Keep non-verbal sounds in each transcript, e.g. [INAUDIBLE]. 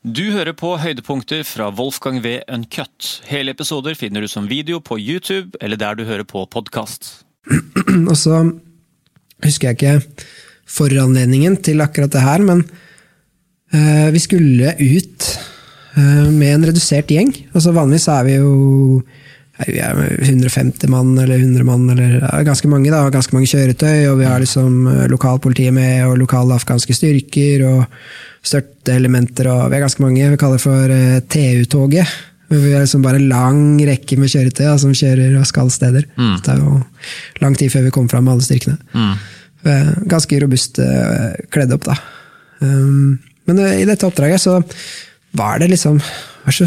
Du hører på høydepunkter fra Wolfgang V. Uncut. Hele episoder finner du som video på YouTube eller der du hører på podkast. [CLEARS THROAT] Og så husker jeg ikke foranledningen til akkurat det her, men uh, vi skulle ut uh, med en redusert gjeng. Altså Vanligvis er vi jo 150 mann eller 100 mann, eller ganske mange, da, ganske mange kjøretøy. Og vi har liksom eh, lokalpolitiet med, og lokale afghanske styrker. og støtteelementer, og vi er ganske mange. Vi kaller det for uh, TU-toget. Vi har liksom bare en lang rekke med kjøretøy da, som kjører og skal steder. Det er jo lang tid før vi kommer fram med alle styrkene. Vi er Ganske robust uh, kledd opp, da. Um, men eh, i dette oppdraget så var det liksom var så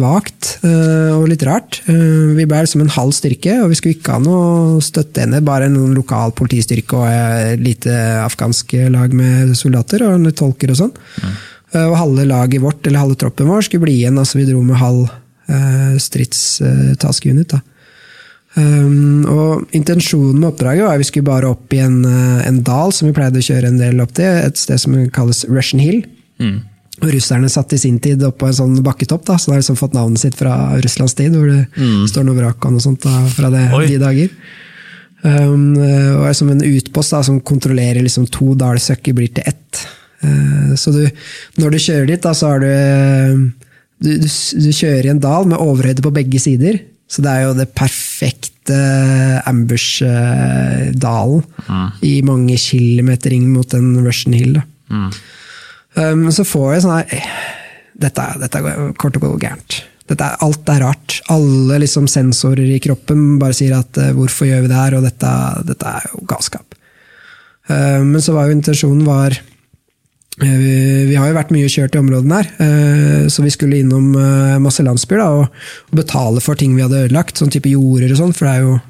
vagt eh, og litt rart. Eh, vi ble liksom en halv styrke, og vi skulle ikke ha noe støtteenhet, bare en lokal politistyrke og et lite afghansk lag med soldater og litt tolker og sånn. Mm. og halve laget vårt, eller halve troppen vår, skulle bli igjen. altså Vi dro med halv uh, stridstask-unit. da. Um, og Intensjonen med oppdraget var at vi skulle bare opp i en, eh, en dal som vi pleide å kjøre en del opp til, et sted som kalles Russian Hill. Og Russerne satt i sin tid oppå på en sånn bakketopp, da, så det har liksom fått navnet sitt fra Russlands tid, hvor det står noe vrak og noe sånt da, fra det, Oi. de dager. Um, eh, og er som en utpost da, som kontrollerer liksom to dalsøkker blir til ett. Uh, så du, når du kjører dit, da, så har du du, du, du kjører i en dal med overhøyde på begge sider. Så det er jo det perfekte ambush-dalen i mange kilometer inn mot en Russian Hill. Da. Um, så får jeg sånn her Dette, dette går- kort og godt gærent. Dette er, alt er rart. Alle liksom sensorer i kroppen bare sier at eh, 'hvorfor gjør vi det her', og dette, dette er jo galskap. Uh, men så var jo intensjonen var eh, vi, vi har jo vært mye kjørt i områdene her, uh, så vi skulle innom uh, masse landsbyer da, og, og betale for ting vi hadde ødelagt, sånn type jorder og sånn, for det er jo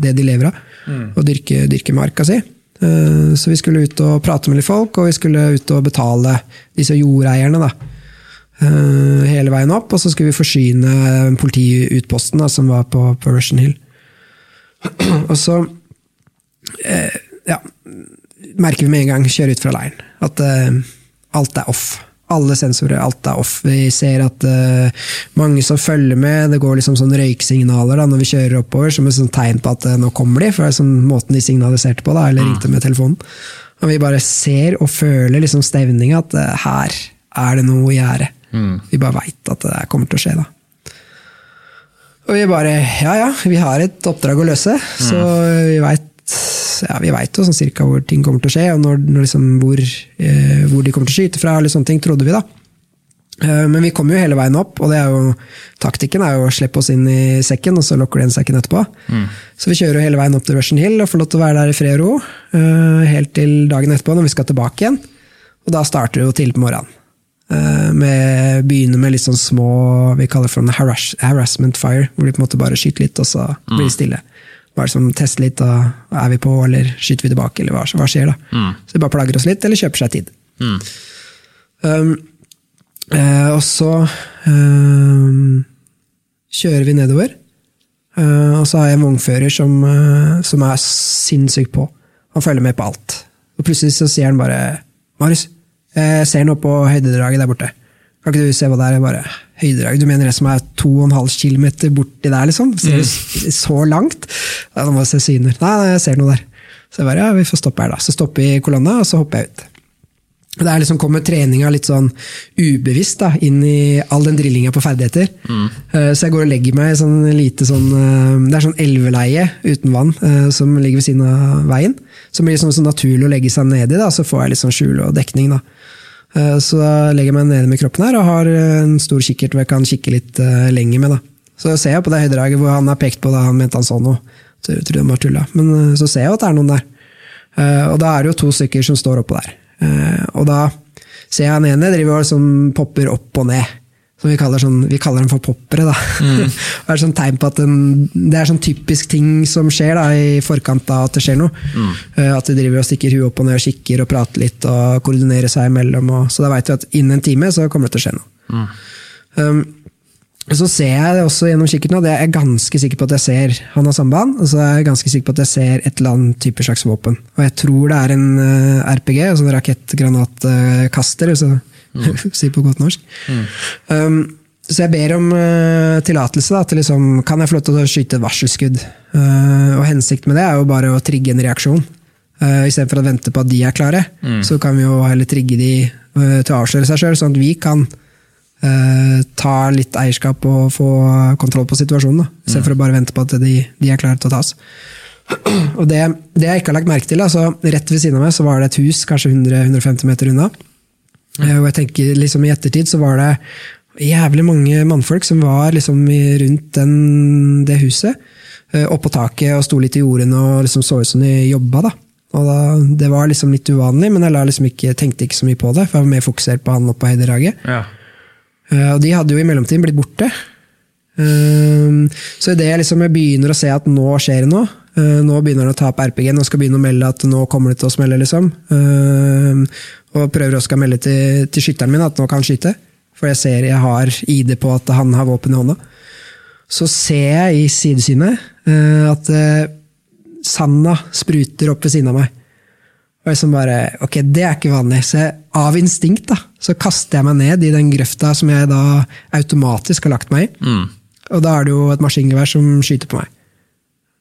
det de lever av. Å dyrke, dyrke marka si. Eh, Så vi skulle ut og prate med litt folk, og vi skulle ut og betale disse jordeierne. da. Eh, Hele veien opp, og så skulle vi forsyne politiutposten da, som var på, på Russian Hill. [CLEARS THROAT] og så eh, ja, merker vi med en gang, kjører ut fra leiren, at eh, alt er off. Alle sensorer, alt er off. Vi ser at uh, mange som følger med, det går liksom sånn røyksignaler da, når vi kjører oppover, som et sånn tegn på at uh, nå kommer de, for det er sånn måten de signaliserte på, da, eller ringte med telefonen. Og vi bare ser og føler liksom stevninga, at uh, her er det noe i gjære. Vi bare veit at det kommer til å skje, da. Og vi bare Ja ja, vi har et oppdrag å løse, så vi veit ja, vi vet jo sånn cirka hvor ting kommer til å skje, og når, når liksom, hvor, eh, hvor de kommer til å skyte fra, eller sånne ting, trodde vi, da. Eh, men vi kommer jo hele veien opp, og det er jo, taktikken er jo å slippe oss inn i sekken, og så lokker de igjen sekken etterpå. Så vi kjører jo hele veien opp til Russian Hill og får lov til å være der i fred og ro, eh, helt til dagen etterpå, når vi skal tilbake igjen. Og da starter det jo tidlig på morgenen. Eh, Med, begynner med litt sånn små vi kaller det for harass, harassment fire, hvor de på en måte bare skyter litt, og så blir det stille. Bare som tester litt, da er vi på, eller skyter vi tilbake, eller hva, hva skjer da? Så de bare plager oss litt, eller kjøper seg tid. Um, eh, og så um, kjører vi nedover, Uh, og så har jeg en vognfører som, uh, som er sinnssykt på. Han følger med på alt. Og plutselig så sier han bare 'Marius, jeg ser noe på høydedraget der borte'. Kan ikke du se hva det er? Jeg bare, høydedrag, Du mener det som er 2,5 km borti der, liksom? Ser du s- så langt? Ja, nå må jeg se syner. Nei, nei, jeg ser noe der. Så jeg bare, ja, vi får stoppe her da. Så stopper vi kolonna, og så hopper jeg ut. Det er liksom kommer treninga litt sånn ubevisst da, inn i all den drillinga på ferdigheter. Mm. Så jeg går og legger meg i sånn lite sånn eh, Det er sånn elveleie uten vann eh, som ligger ved siden av veien. Som blir sånn så naturlig å legge seg ned i, da, så får jeg litt sånn skjul og dekning. da. Eh, Så da legger jeg meg nede med kroppen her og har eh, en stor kikkert hvor jeg kan kikke litt eh, lenger med. da. Så ser jeg på det høydedraget hvor han har pekt på da han mente han så noe. Så jeg tror han bare tulla. Men så ser jeg at det er noen der. Og da er det jo to stykker som står oppå der. Og da ser jeg han ene driver og liksom popper opp og ned. Som vi kaller, sånn, vi kaller dem for poppere. da. Mm. [LAUGHS] det er sånn tegn på at den, det er sånn typisk ting som skjer da, i forkant av at det skjer noe. Eh, At de driver og stikker huet opp og ned og kikker og prater litt og koordinerer seg imellom. Og, så da veit vi at innen en time så kommer det til å skje noe. Um, så ser jeg det også gjennom kikkerten, og det er jeg ganske sikker på at jeg ser han har samband. Og så er jeg ganske sikker på at jeg ser et eller annet type slags våpen. Og jeg tror det er en uh, RPG, altså en rakettgranatkaster. Så [LAUGHS] si på godt norsk. Um, så jeg ber om uh, tillatelse til liksom, kan jeg få lov til å skyte et varselskudd. Uh, og hensikten med det er jo bare å trigge en reaksjon. Uh, Istedenfor å vente på at de er klare, så kan vi jo heller trigge de uh, til å avsløre seg sjøl, sånn at vi kan ta litt eierskap og få kontroll på situasjonen. Da. Istedenfor å bare vente på at de, de er klare til å tas. [CLEARS THROAT] Og det, det jeg ikke har lagt merke til, altså, rett ved siden av meg så var det et hus kanskje 100-150 meter unna. Eh, Og jeg tenker liksom i ettertid så var det jævlig mange mannfolk som var liksom rundt den, det huset. eh, Oppå taket og sto litt i jordene og liksom så ut som de jobba. da. Og da, Det var liksom litt uvanlig, men jeg liksom ikke, tenkte ikke så mye på det. for jeg var mer fokusert på han oppe på Heideraget. Ja. Eh, Og de hadde jo i mellomtiden blitt borte. Så idet jeg liksom begynner å se at nå skjer det noe, nå begynner han å ta opp RPG-en og skal begynne å melde at nå kommer det til å smelle, liksom. Um, Og prøver også å melde til, til skytteren min at nå kan han skyte. For jeg ser jeg har ID på at han har våpen i hånda. Så ser jeg i sidesynet eh, at eh, sanda spruter opp ved siden av meg. Og jeg som bare, ok, Det er ikke vanlig. Så jeg, av instinkt da, så kaster jeg meg ned i den grøfta som jeg da automatisk har lagt meg i. Mm. Og da er det jo et maskingevær som skyter på meg.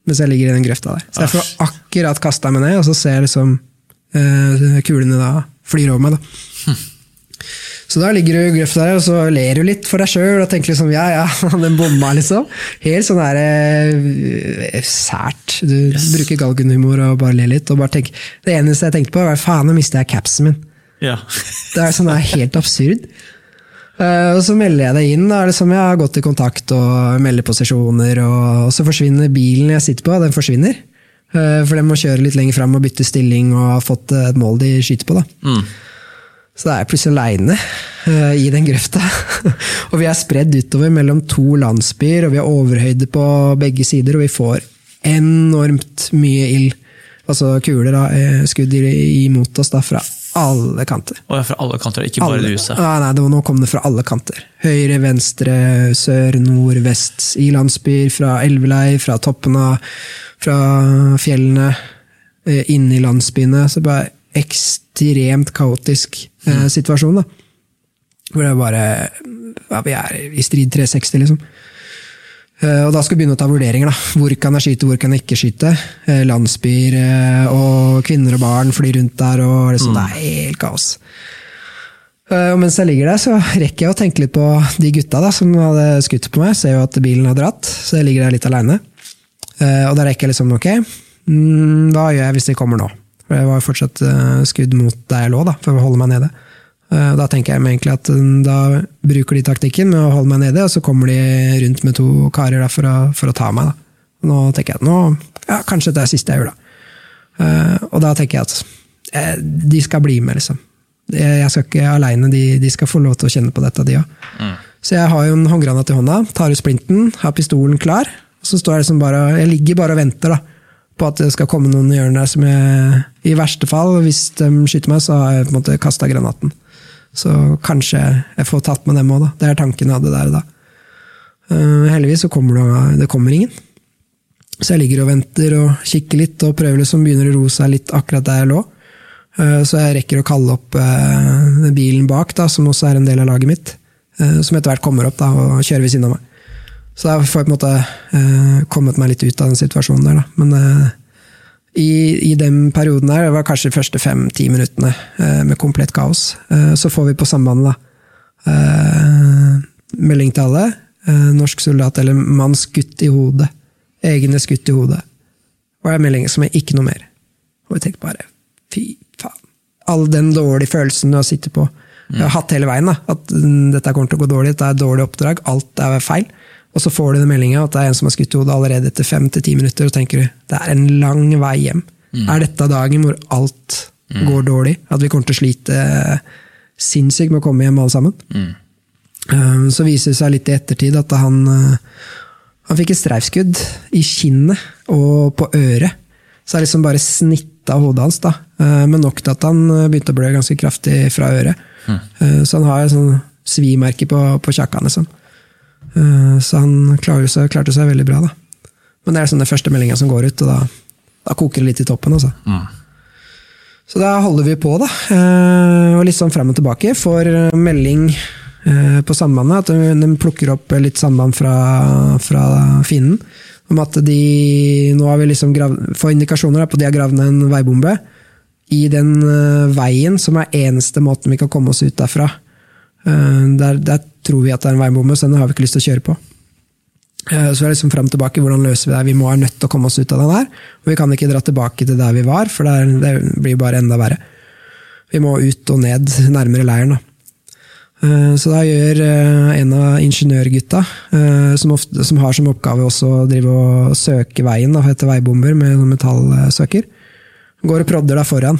Mens jeg ligger i den grøfta der. Så jeg får akkurat kasta meg ned, og så ser jeg liksom uh, kulene da flyr over meg. da. [LAUGHS] Så da ligger du i grøfta der, og så ler du litt for deg sjøl og tenker liksom ja, ja, [LAUGHS] den bomma, liksom. Helt sånn der uh, sært. Du bruker galgenhumor og bare ler litt. og bare tenker, Det eneste jeg tenkte på, var faen, nå mista jeg capsen min. Ja. Det er sånn det er helt absurd. Eh, og så melder jeg det inn. Da er det som jeg har gått i kontakt og melder posisjoner. Og, og så forsvinner bilen jeg sitter på, den forsvinner. Uh, for den må kjøre litt lenger fram og bytte stilling og har fått et mål de skyter på. da. Mm. Så da er jeg plutselig aleine uh, i den grøfta. [LAUGHS] og vi er spredd utover mellom to landsbyer, og vi har overhøyde på begge sider, og vi får enormt mye ild. Altså kuler, da, eh, skudd imot oss da, fra alle kanter. Og fra alle kanter, ikke bare Alle. huset. Nei, det var, nå kom det fra alle kanter. Høyre, venstre, sør, nord, vest. I landsbyer, fra elvelei, fra toppene, fra fjellene, eh, inn i landsbyene. Så det var ekstremt kaotisk eh, situasjon, da. Hvor det bare ja, Vi er i strid 360, liksom. Eh, Og da skal vi begynne å ta vurderinger. da. Hvor kan jeg skyte, hvor kan jeg ikke skyte? Eh, Landsbyer eh, og kvinner og barn flyr rundt der, og liksom, det er helt kaos. Og mens jeg ligger der, så rekker jeg å tenke litt på de gutta da, som hadde skutt på meg. Ser jo at bilen har dratt, så jeg ligger der litt aleine. Og da rekker jeg liksom, ok, mm, hva gjør jeg hvis de kommer nå? For det var jo fortsatt skudd mot der jeg lå, da, for å holde meg nede. Eh, Da tenker jeg meg egentlig at mm, da bruker de taktikken med å holde meg nede, og så kommer de rundt med to karer da, for, å, for å ta meg. Da. Nå tenker jeg at nå, ja, kanskje det er det siste jeg gjør, da. Eh, Og da tenker jeg at eh, de skal bli med, liksom. Jeg skal ikke aleine, de, de skal få lov til å kjenne på dette, de òg. Så jeg har jo en håndgranat i hånda, tar ut splinten, har pistolen klar. og Så står jeg liksom bare, jeg ligger bare og venter da, på at det skal komme noen i hjørnet der som jeg I verste fall, hvis de skyter meg, så har jeg på en måte kasta granaten. Så kanskje jeg får tatt med dem òg, da. Det er tanken jeg hadde der da. Eh, heldigvis så kommer det, det kommer ingen. Så jeg ligger og venter og kikker litt og prøver liksom begynner å roe seg litt akkurat der jeg lå. Eh, Så jeg rekker å kalle opp eh, bilen bak, da, som også er en del av laget mitt. Som etter hvert kommer opp da, og kjører ved siden av meg. Så da får jeg på en måte kommet meg litt ut av den situasjonen der. Da. Men i, i den perioden der, det var kanskje de første fem-ti minuttene eh, med komplett kaos, eh, så får vi på sambandet da, eh, melding til alle. Norsk soldat eller mann skutt i hodet. Egne skutt i hodet. Og det er melding som er ikke noe mer. Og vi tenkte bare fy faen. All den dårlige følelsen du har sittet på. Har hatt hele veien. da, At mm, dette kommer til å gå dårlig, dette er et dårlig oppdrag, alt er feil. Og så får du den meldinga at det er en som har skutt hodet allerede etter fem til ti minutter, og tenker du det er en lang vei hjem. Er dette dagen hvor alt går dårlig? At vi kommer til å slite sinnssykt med å komme hjem alle sammen? Eh, Så viser det seg litt i ettertid at han, eh, han fikk et streifskudd i kinnet og på øret. Så det er liksom bare snitta hodet hans, da. Eh, men nok til at han eh, begynte å blø ganske kraftig fra øret. Eh, Så han har et sånn svimerke på, på sånn. liksom. Eh, Så han seg, klarte seg veldig bra, da. Men det er sånn den første meldinga som går ut, og da, da koker det litt i toppen, altså. Så da holder vi på, da. eh, Og litt sånn frem og tilbake. Får eh, melding på sambandet at de plukker opp litt samband fra, fra fienden. Om at de nå har vi liksom gravd, får indikasjoner på at de har gravd ned en veibombe i den veien som er eneste måten vi kan komme oss ut derfra. Det er, det der tror vi at det er en veibomme, så den har vi ikke lyst til å kjøre på. Så Så er det liksom frem tilbake, hvordan løser vi det? Vi må være nødt til å komme oss ut av den her. Og vi kan ikke dra tilbake til der vi var, for det, er, blir bare enda verre. Vi må ut og ned, nærmere leiren. Eh, Så da gjør eh, en av ingeniørgutta, eh, som, ofte, som har som oppgave også å drive og søke veien da, etter veibomber med metallsøker, går og prodder da foran.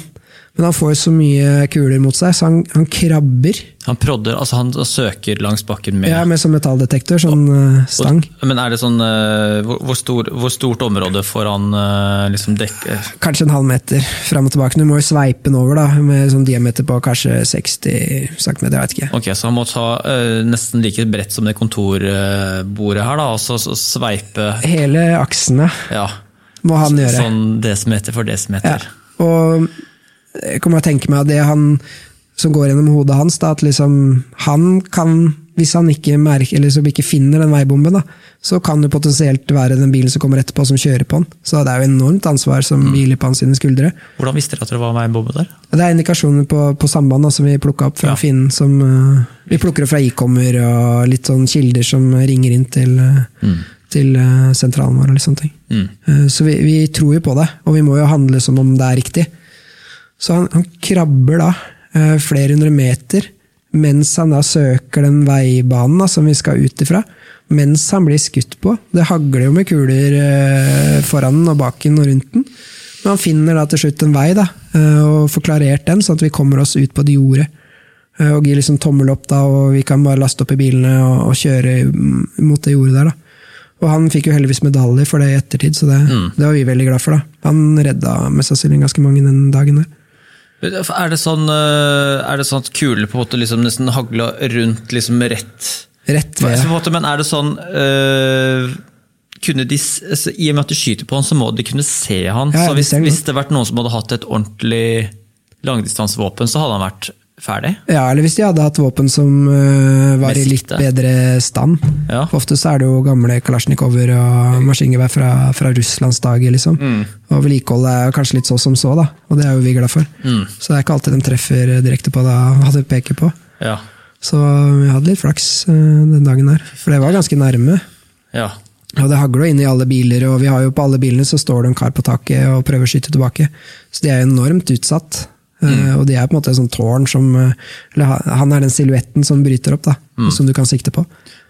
Men han får jo så mye kuler mot seg, så han, han krabber Han prodder, altså han søker langs bakken med ja, med sånn metalldetektor, sånn og, stang. Men er det sånn eh, Hvor, stor, hvor stort område får han eh, liksom dekke Kanskje en halv meter fram og tilbake. Du må jo sveipe den over da, med sånn diameter på kanskje 60 cm. Jeg vet ikke. Ok, Så han må ta uh, nesten like bredt som det kontorbordet her, da, og så, så sveipe Hele aksene ja, må han gjøre. sånn desimeter for Ja. desimeter. Og jeg kommer til å tenke meg at det han som går gjennom hodet hans, da, at liksom han kan, hvis han ikke merker, eller liksom ikke finner den veibomben, da, så kan det potensielt være den bilen som kommer etterpå, som kjører på den. Så det er jo enormt ansvar som hviler på hans sine skuldre. Hvordan visste dere at det var en veibombe der? Det er indikasjoner på, på samband da, som vi plukka opp fra Ja. Finn. Som, uh, vi plukker opp fra ikommer og litt sånn kilder som ringer inn til, mm. til eh, sentralen vår. og litt sånne ting. Mm. Eh, Så vi, vi tror jo på det, og vi må jo handle som om det er riktig. Så han, han krabber da eh, flere hundre meter mens han da søker den veibanen da, som vi skal ut ifra. Mens han blir skutt på. Det hagler jo med kuler eh, foran den og bak den og rundt den. Men han finner da til slutt en vei da, eh, og får klarert den, sånn at vi kommer oss ut på det jordet. Og gir liksom tommel opp, da, og vi kan bare laste opp i bilene og, og kjøre mm, mot det jordet der. da. Og han fikk jo heldigvis medalje for det i ettertid, så det, det var vi veldig glad for. da. Han redda mest sannsynlig ganske mange den dagen der. Er det sånn, eh, er det sånn at kuler på en måte liksom nesten hagla rundt liksom rett Rett ved. måte, Men er det sånn kunne de, altså, I og med at de skyter på han, så må de kunne se han. Ja, ja, så hvis, hvis det hadde vært noen som hadde hatt et ordentlig langdistansevåpen, så hadde han vært ferdig. Ja, eller hvis de hadde hatt våpen som uh, var i litt bedre stand. Ja. For ofte så er det jo gamle kalasjnikover og maskingevær fra, fra Russlands dager, liksom. Mm. Og vedlikeholdet er kanskje litt så som så, da. Og det er jo vi glad for. Mm. Så det er ikke alltid de treffer direkte på da, hva de peker på. Ja. Så vi hadde litt flaks uh, den dagen der. For det var ganske nærme. ja. Og det hagler inn i alle biler, og vi har jo på alle bilene så står det en kar på taket og prøver å skyte tilbake. Så de er enormt utsatt. Eh, Og de er på en måte et sånt tårn som eh, Eller han er den silhuetten som bryter opp, da. Som du kan sikte på.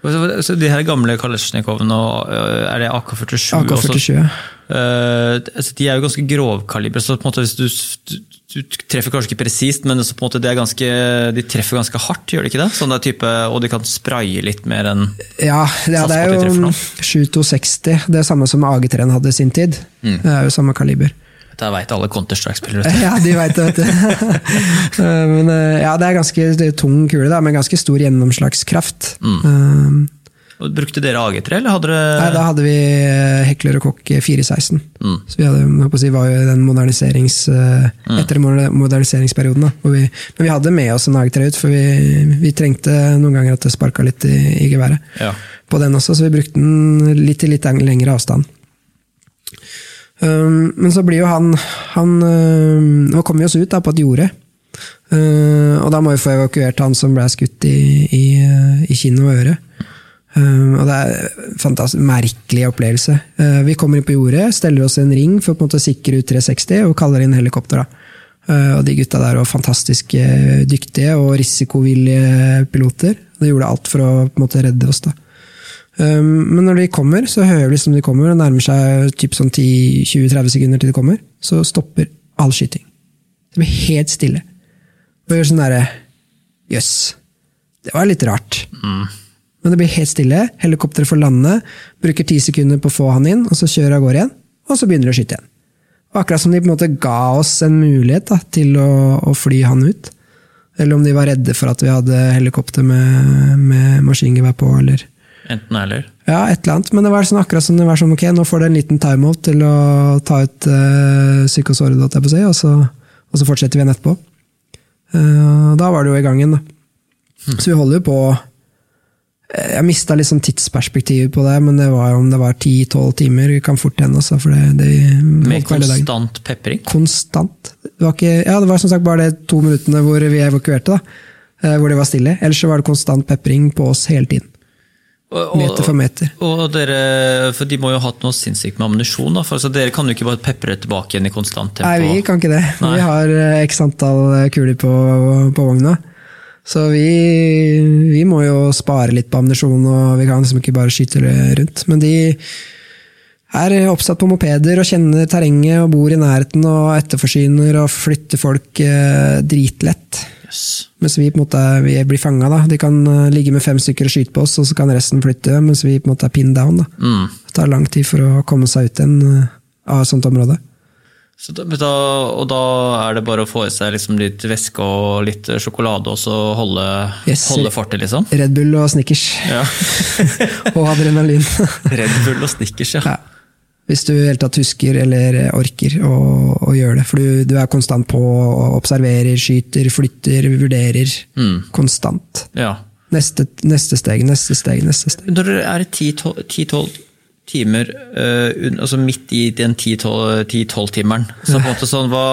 Så- de her gamle Kalesjnikovene, øh, er det AK-47? AK-47. ja. Eh, altså, de er jo ganske grovkaliber, så på en måte hvis du, du, treffer kanskje ikke presist, men en det er ganske, de treffer ganske hardt, gjør de ikke det? Sånn der type, og de kan spraye litt mer enn Ja, ja, det er jo 7260. Det er samme som AG3-en hadde i sin tid. Mm. Det er jo samme kaliber. Dette veit alle Counter-Strike-spillere. [LAUGHS] Ja, de veit det, vet du. [LAUGHS] Eh, Men eh, ja, det er ganske det er tung kule, da, med ganske stor gjennomslagskraft. Mm. Um, Brukte dere AG3, eller hadde dere Nei, da hadde vi Hekler og Kokk 416. Mm. Så vi hadde, si, var jo den moderniserings, Mm. etter moderniseringsperioden. Da, vi, men vi hadde med oss en AG3 ut, for vi, vi trengte noen ganger at det sparka litt i, i geværet. Ja. På den også, så vi brukte den litt i litt lengre avstand. Um, men så blir jo han, han um, Nå kommer vi oss ut da, på et jorde. Uh, og da må vi få evakuert han som ble skutt i, i, uh, i kinn og øre. Og det er en merkelig opplevelse. Vi kommer inn på jordet, steller oss en ring for å på en måte sikre ut 360 og kaller inn helikopter. da. Og de gutta der var fantastisk dyktige og risikovillige piloter. De gjorde alt for å på en måte redde oss. da. Um, men når de kommer, så hører vi liksom de kommer, og nærmer seg typ sånn 10-20-30 sekunder til de kommer, så stopper all skyting. Det blir helt stille. Og gjør sånn derre Jøss. Det var litt rart. Men det blir helt stille. Helikopteret får lande, bruker ti sekunder på å få han inn, og så kjører av gårde igjen. Og så begynner de å skyte igjen. Og akkurat som de på en måte ga oss en mulighet da, til å, å fly han ut. Eller om de var redde for at vi hadde helikopter med, med maskingevær på, eller Enten eller. ja, et eller annet. Men det var sånn, akkurat som det var sånn, ok, nå får du en liten timeout til å ta ut uh, psykosåret, og så, og så fortsetter vi igjen etterpå. Uh, Da var det jo i gang igjen, da. Så vi holder jo på eh, Jeg mista sånn tidsperspektivet på det, men det var jo om det var 10-12 timer. Vi kan fort igjen, altså, for det, det Med konstant pepring? Konstant. Det var, ikke, ja, det var som sagt bare de to minuttene hvor vi evakuerte, da. Hvor det var stille. Ellers så var det konstant pepring på oss hele tiden. Og, Meter for meter. Og dere, for De må jo ha hatt noe sinnssykt med ammunisjon. for altså, Dere kan jo ikke bare pepre tilbake igjen i konstant tempo. Nei, vi kan ikke det. Nei. Vi har eh, x antall kuler på, på vogna. Så vi, vi må jo spare litt på ammunisjon, og vi kan liksom ikke bare skyte det rundt. Men de er oppsatt på mopeder og kjenner terrenget og bor i nærheten og etterforsyner og flytter folk eh, dritlett. Yes. Mens vi på en måte vi blir fanga. De kan eh, ligge med fem stykker og skyte på oss, og så kan resten flytte, mens vi på en måte er pinned down. da. Mm. Det tar lang tid for å komme seg ut igjen eh, av et sånt område. Så da, og da er det bare å få i seg liksom litt væske og litt sjokolade, og så holde, Yes. holde fartet, liksom? Red Bull og Snickers. Ja. [LAUGHS] og adrenalin. [LAUGHS] Red Bull og Snickers, ja. ja. Hvis du helt tatt husker eller orker å, å gjøre det. For du, du er konstant på, og observerer, skyter, flytter, vurderer. Mm. Konstant. ja. Neste, neste steg, neste steg, neste steg. Når dere er 10-12 timer uh, altså midt i den 10-12-timeren, så på en måte sånn, hva,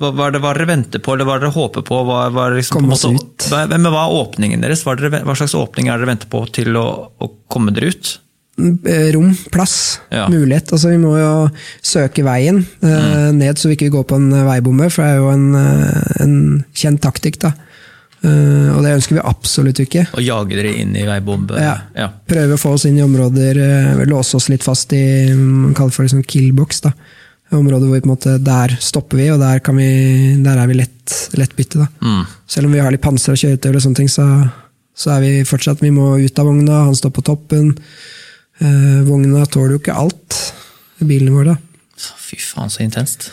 hva, hva er det hva dere venter på, eller hva er det dere håper på? Hva, hva er liksom, på Komme oss måte-. Hva, men hva er åpningen deres? Hva, er slags åpning er dere venter på til å, å komme dere ut? Eh, Rom, plass, Ja. mulighet. Altså, vi må jo søke veien eh, ned, så vi ikke går på en veibombe, for det er jo en, eh, en kjent taktikk. da. Eh, og det ønsker vi absolutt ikke. Å jage dere inn i veibombe? Ja. ja. Prøve å få oss inn i områder, eh, låse oss litt fast i man kaller det for liksom killbox. da. Områder hvor vi på en måte, Der stopper vi, og der, kan vi, der er vi lett, lett bytte. da. Mm. Selv om vi har litt panser og kjøretøy, og sånne ting, så, så er vi fortsatt Vi må ut av vogna, han står på toppen. Eh, vogna tåler jo ikke alt. Bilene våre, da. Fy faen, så intenst.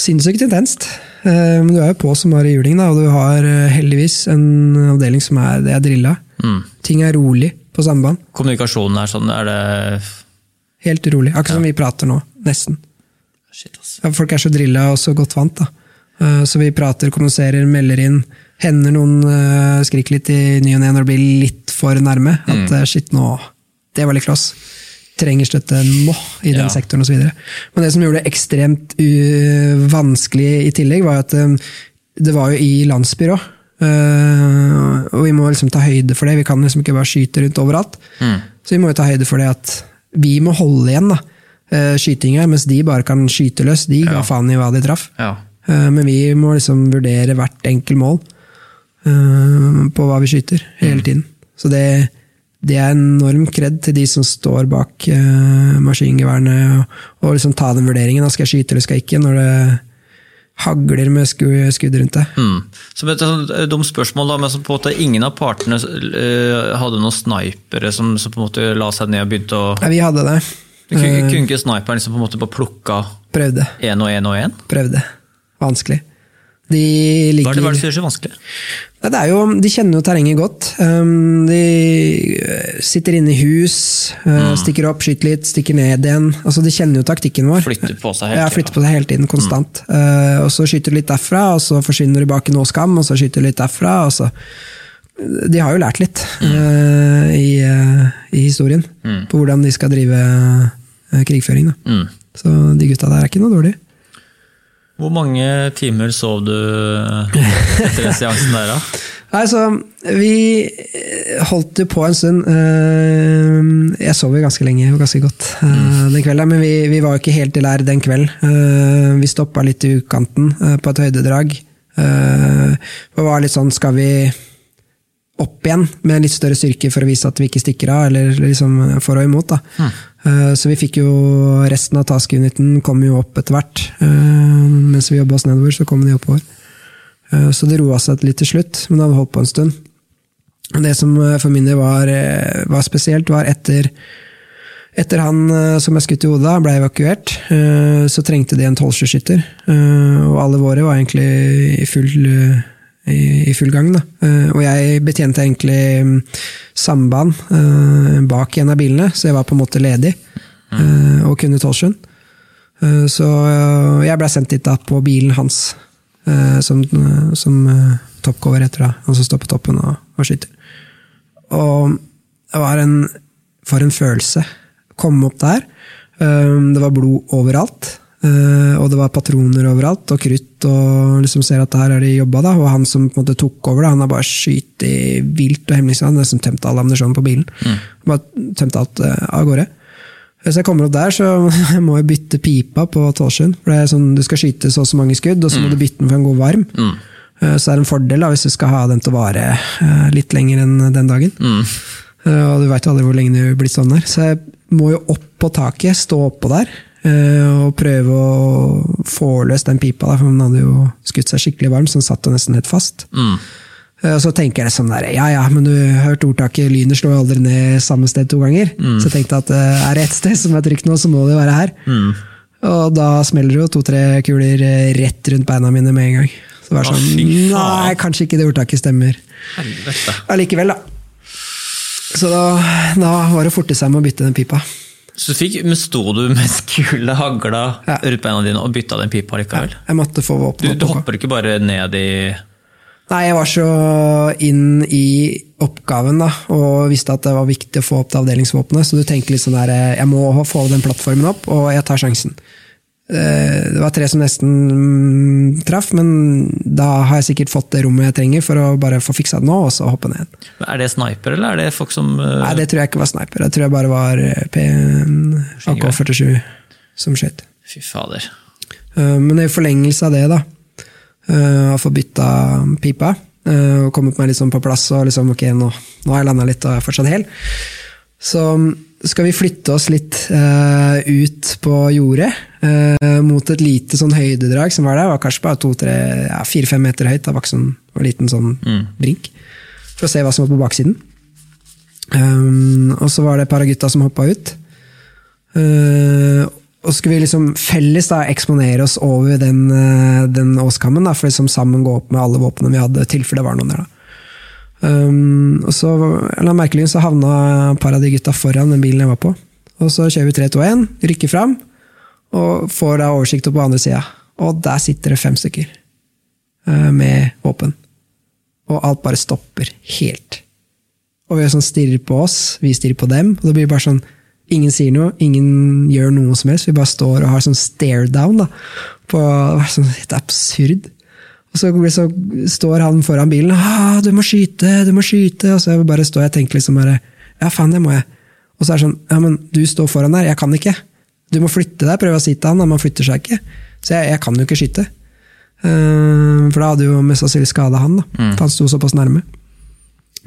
Sinnssykt intenst. Eh, men du er jo på som bare juling, da, og du har eh, heldigvis en avdeling som er, det jeg drilla. Mm. Ting er rolig på samband. Kommunikasjonen er sånn, er det Helt rolig. Akkurat som vi prater nå. Nesten. Shit, altså. Ja, folk er så drilla og så godt vant. da. Eh, Så vi prater, kommuniserer, melder inn. Hender noen skriker litt i ny og ne når det blir litt for nærme. At mm. shit, nå Det var litt kloss. Trenger støtte nå i den Ja. sektoren osv. Men det som gjorde det ekstremt uh, vanskelig i tillegg, var at um, det var jo i landsbyrå. Uh, og vi må liksom ta høyde for det. Vi kan liksom ikke bare skyte rundt overalt. Mm. Så vi må jo ta høyde for det at vi må holde igjen da, uh, skytinga, mens de bare kan skyte løs. De ga Ja. faen i hva de traff. Ja. Uh, Men vi må liksom vurdere hvert enkelt mål eh, på hva vi skyter, hele tiden. Så det, det er enorm kred til de som står bak eh, maskingeværene, og, og liksom ta den vurderingen. Da skal jeg skyte eller skal jeg ikke, når det hagler med sku, skudd rundt deg. Mm. Så et sånt eh, dumt spørsmål, da, men som på en måte ingen av partene uh, hadde noen snipere som, som på en måte la seg ned og begynte å Ja, vi hadde det. Kunne, Eh, kunne ikke sniperen liksom på en måte bare plukka Prøvde. én og én og én? Prøvde. Vanskelig. De Hva er det hva er det som gjør det så vanskelig? Det jo, de kjenner jo terrenget godt. Um, de eh, sitter inne i hus, eh, stikker opp, skyter litt, stikker ned igjen. Altså, de kjenner jo taktikken vår. Flytter på seg hele Ja, flytter på seg hele tiden, konstant. Mm. og så skyter de litt derfra, og så forsvinner de bak i noe skam, og så skyter de litt derfra. og så... De har jo lært litt eh, i, eh, i historien på hvordan de skal drive eh, krigføring. Mm. Så de gutta der er ikke noe dårlig. Hvor mange timer sov du etter den seansen der, da? [LAUGHS] Nei, så Vi eh, holdt jo på en stund. eh, Jeg sov jo ganske lenge og ganske godt eh, den kvelden, men vi, vi var jo ikke helt i lær den kvelden. Eh, Vi stoppa litt i utkanten eh, på et høydedrag. Eh, Det var litt sånn, skal vi opp igjen med litt større styrke for å vise at vi ikke stikker av, eller liksom for og imot. da. Mm. Så vi fikk jo resten av task-uniten kom jo opp etter hvert. Eh, Mens vi jobba oss nedover, så kom de oppover. Eh, Så det roa seg litt til slutt, men det hadde holdt på en stund. Det som for min del var, var spesielt, var etter, etter han som jeg skutt i hodet, ble evakuert, så trengte de en 12-skytter. Og alle våre var egentlig i full, i, i full gang. Da. Eh, Og jeg betjente egentlig mm, samband eh, bak en av bilene, så jeg var på en måte ledig eh, og kunne 12-sjøen. Eh, Så jeg ble sendt dit da på bilen hans. som, som toppcover heter, da. Han som står på toppen og, og skyter. Og det var en For en følelse. Komme opp der. Det var blod overalt. Uh, og det var patroner overalt, og krutt, og liksom ser at her er de jobba. da, Og han som på en måte tok over, da, han har bare skutt vilt og hemmelighetskraftig. Nesten tømt all ammunisjonen på bilen. Mm. Bare tømt alt uh, av gårde. Hvis jeg kommer opp der, så [LAUGHS] må jeg bytte pipa på Tolvsjøen. For det er sånn, Du skal skyte så og så mange skudd, og så må mm. du bytte den for den går varm. Mm. Uh, så er det en fordel da, hvis du skal ha den til å vare litt lenger enn den dagen. Mm. Og du veit jo aldri hvor lenge du blir sånn der. Så jeg må jo opp på taket, stå oppå der. Eh, og prøve å få løst den pipa, for den hadde jo skutt seg skikkelig varm, så den satt jo nesten helt fast. Mm. Eh, og så tenker jeg sånn der, ja ja, men du har hørt ordtaket 'lynet slår aldri ned samme sted to ganger'. Mm. Så jeg tenkte at eh, er det ett sted som er trygt nå, så må det jo være her. Mm. Og da smeller det jo to-tre kuler rett rundt beina mine med en gang. Så det var sånn, nei, kanskje ikke det ordtaket stemmer. Allikevel, da. Så da, da var det forte seg med å bytte den pipa. Så du fikk, men Sto du med [LAUGHS] skule hagla ja. rundt beina dine og bytta den pipa likevel? Ja, jeg måtte få våpen. Du, du hopper ikke bare ned i Nei, jeg var så inn i oppgaven da, og visste at det var viktig å få opp det avdelingsvåpenet. Så du tenker litt sånn der, jeg må få den plattformen opp, og jeg tar sjansen. Eh, det var tre som nesten traff, men da har jeg sikkert fått det rommet jeg trenger for å bare få fiksa det nå, og så hoppe ned. Er det sniper, eller er det folk som uh... Nei, det tror jeg ikke var sniper. Det tror jeg bare var eh, P AK-47 som skjøt. Fy fader. Men i forlengelse av det, da, å få bytta pipa og kommet meg liksom på plass og liksom, ok, nå, nå har jeg landa litt og er fortsatt hel, så skal vi flytte oss litt uh, ut på jordet. Uh, mot et lite sånn høydedrag som var der. var kanskje bare to-tre, ja, fire-fem meter høyt. Det var ikke sånn en liten sånn mm. brink. For å se hva som var på baksiden. Um, og så var det et par av gutta som hoppa ut. Uh, og så skulle vi liksom felles da, eksponere oss over den, den åskammen, da, for liksom sammen gå opp med alle våpnene vi hadde, tilfelle det var noen der. da. Um, og så eller merkelig så havna par av de gutta foran den bilen jeg var på. Og så kjører vi 3, 2, 1, rykker fram, og får da oversikt på andre sida. Og der sitter det fem stykker uh, med våpen. Og alt bare stopper helt. Og vi sånn stirrer på oss, vi stirrer på dem. Og det blir bare sånn Ingen sier noe, ingen gjør noe som helst. Vi bare står og har sånn stare down. da, på, sånn, Det er absurd. Og så, så, står han foran bilen. Ah, 'Du må skyte! Du må skyte!' Og så bare står jeg og tenker liksom bare Ja, faen, det må jeg. Og så er det sånn Ja, men du står foran der. Jeg kan ikke. Du må flytte deg. Prøve å si til han. Man flytter seg ikke. Så jeg, jeg kan jo ikke skyte. Uh, for da hadde jo mest sannsynlig skada han. da. Mm. For han sto såpass nærme.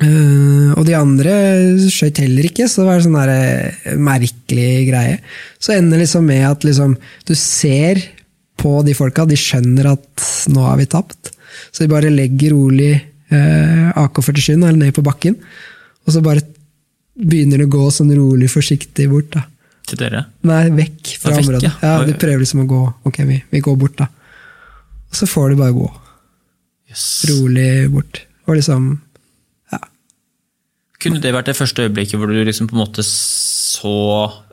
Uh, og de andre skøyt heller ikke, så det var en sånn der, uh, merkelig greie. Så ender det liksom med at liksom, du ser på de folka. De skjønner at nå har vi tapt. Så de bare legger rolig eh, AK-47 ned på bakken. Og så bare begynner det å gå sånn rolig, forsiktig bort. da. Til dere? Nei, vekk fra vekk, området. Ja, De prøver liksom å gå. Ok, vi, vi, går bort, da. Og så får de bare gå. Yes. Rolig bort. Og liksom Ja. Kunne det vært det første øyeblikket hvor du liksom på en måte så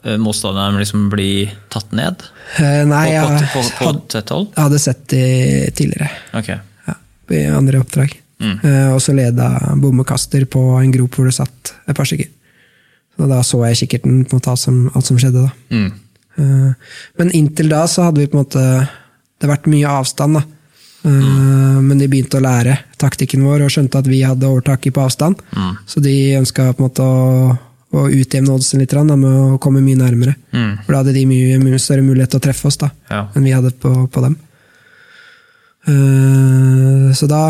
uh, motstanderen liksom bli tatt ned? Uh, nei, på, på, på, på tett hold? Jeg hadde sett det tidligere. Okay. Ja, I andre oppdrag. Mm. Uh, og så leda bommekaster på en grop hvor det satt et par stykker. Og da så jeg kikkerten på alt som, alt som skjedde. da. Mm. men inntil da så hadde vi på en måte Det har vært mye avstand. da. Mm. Men de begynte å lære taktikken vår og skjønte at vi hadde overtaket på avstand. Mm. Så de ønska på en måte å og utjevne oddsen litt med å komme mye nærmere. Mm. For da hadde de mye, mye, større mulighet til å treffe oss da, ja. enn vi hadde på, på dem. Uh, så da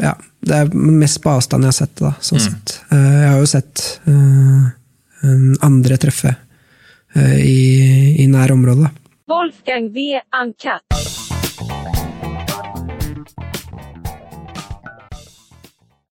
Ja. Det er mest på avstand jeg har sett det, da. Sånn mm. sett. Uh, jeg har jo sett uh, andre treffe i, i nær område. Wolfgang V. Ankat.